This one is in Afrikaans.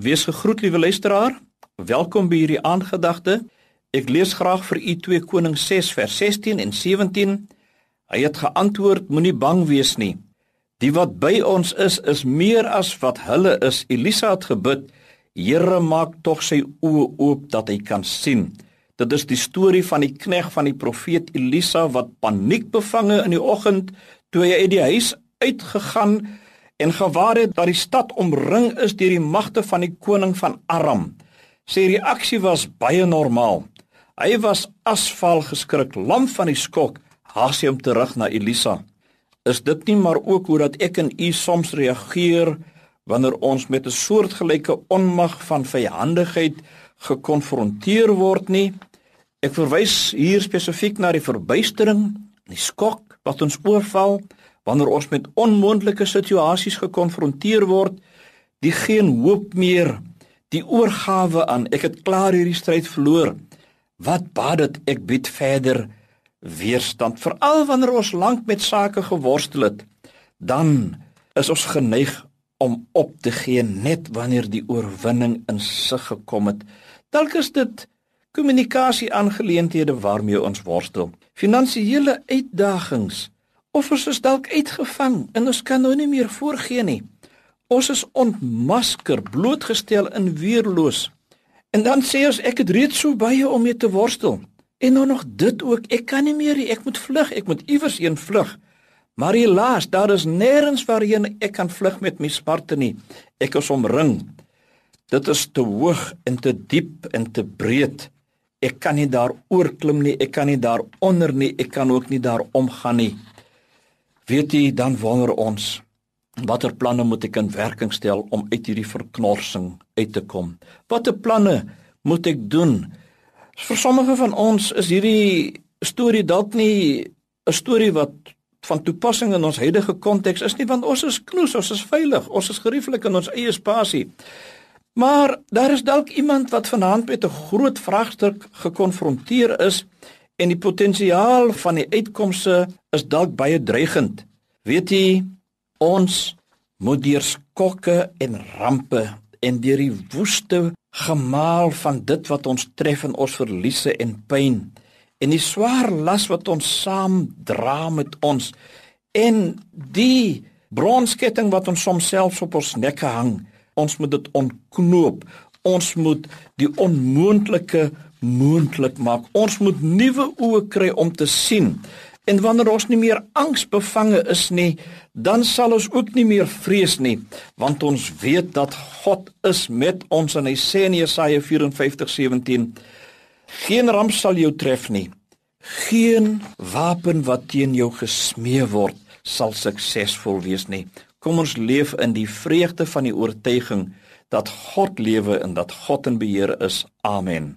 Wees gegroet liewe luisteraar. Welkom by hierdie aangedagte. Ek lees graag vir u 2 Konings 6 vers 16 en 17. Hy het geantwoord: Moenie bang wees nie. Die wat by ons is, is meer as wat hulle is. Elisa het gebid: Here, maak tog sy oë oop dat hy kan sien. Dit is die storie van die knegg van die profeet Elisa wat paniekbevange in die oggend toe hy uit die huis uitgegaan en gewaar het dat die stad omring is deur die magte van die koning van Aram. Sy reaksie was baie normaal. Hy was asval geskrik, lam van die skok, haas hy hom terug na Elisa. Is dit nie maar ook hoe dat ek en u soms reageer wanneer ons met 'n soortgelyke onmag van vyandigheid gekonfronteer word nie. Ek verwys hier spesifiek na die verbuistering, die skok wat ons oorval wanneer ons met onmoontlike situasies gekonfronteer word, die geen hoop meer, die oorgawe aan ek het klaar hierdie stryd verloor. Wat baat dit ek bied verder weerstand veral wanneer ons lank met sake geworstel het, dan is ons geneig om op te gee net wanneer die oorwinning in sig gekom het. Is dit kommunikasie aangeleenthede waarmee ons worstel. Finansiële uitdagings of ons is dalk uitgevang en ons kan nou nie meer voorgee nie. Ons is ontmasker, blootgestel en weerloos. En dan sê ons ek het reeds so baie om mee te worstel. En nou nog dit ook, ek kan nie meer nie, ek moet vlug, ek moet iewers heen vlug. Maar helaas, daar is nêrens waarheen ek kan vlug met my smarte nie. Ek is omring. Dit is te hoog en te diep en te breed. Ek kan nie daar oorklim nie, ek kan nie daar onder nie, ek kan ook nie daar omgaan nie. Weet jy, dan wonder ons watter planne moet ek in werking stel om uit hierdie verknorsing uit te kom? Watter planne moet ek doen? Vir sommige van ons is hierdie storie dalk nie 'n storie wat van toepassing in ons huidige konteks is nie want ons is knoes, ons is veilig, ons is gerieflik in ons eie spasie. Maar daar is dalk iemand wat vanaand met 'n groot vraagstuk gekonfronteer is en die potensiaal van die uitkomste is dalk baie dreigend. Weet jy, ons moet deur skokke en rampe en deur die woeste gemaal van dit wat ons tref in ons verliese en pyn en die swaar las wat ons saam dra met ons en die bronsketting wat ons soms selfs op ons nekke hang ons moet dit ontknoop. Ons moet die onmoontlike moontlik maak. Ons moet nuwe oë kry om te sien. En wanneer ons nie meer angsbevange is nie, dan sal ons ook nie meer vrees nie, want ons weet dat God is met ons en hy sê in Jesaja 54:17 Geen ramp sal jou tref nie. Geen wapen wat teen jou gesmee word sal suksesvol wees nie. Kom ons leef in die vreugde van die oortuiging dat God lewe en dat God in beheer is. Amen.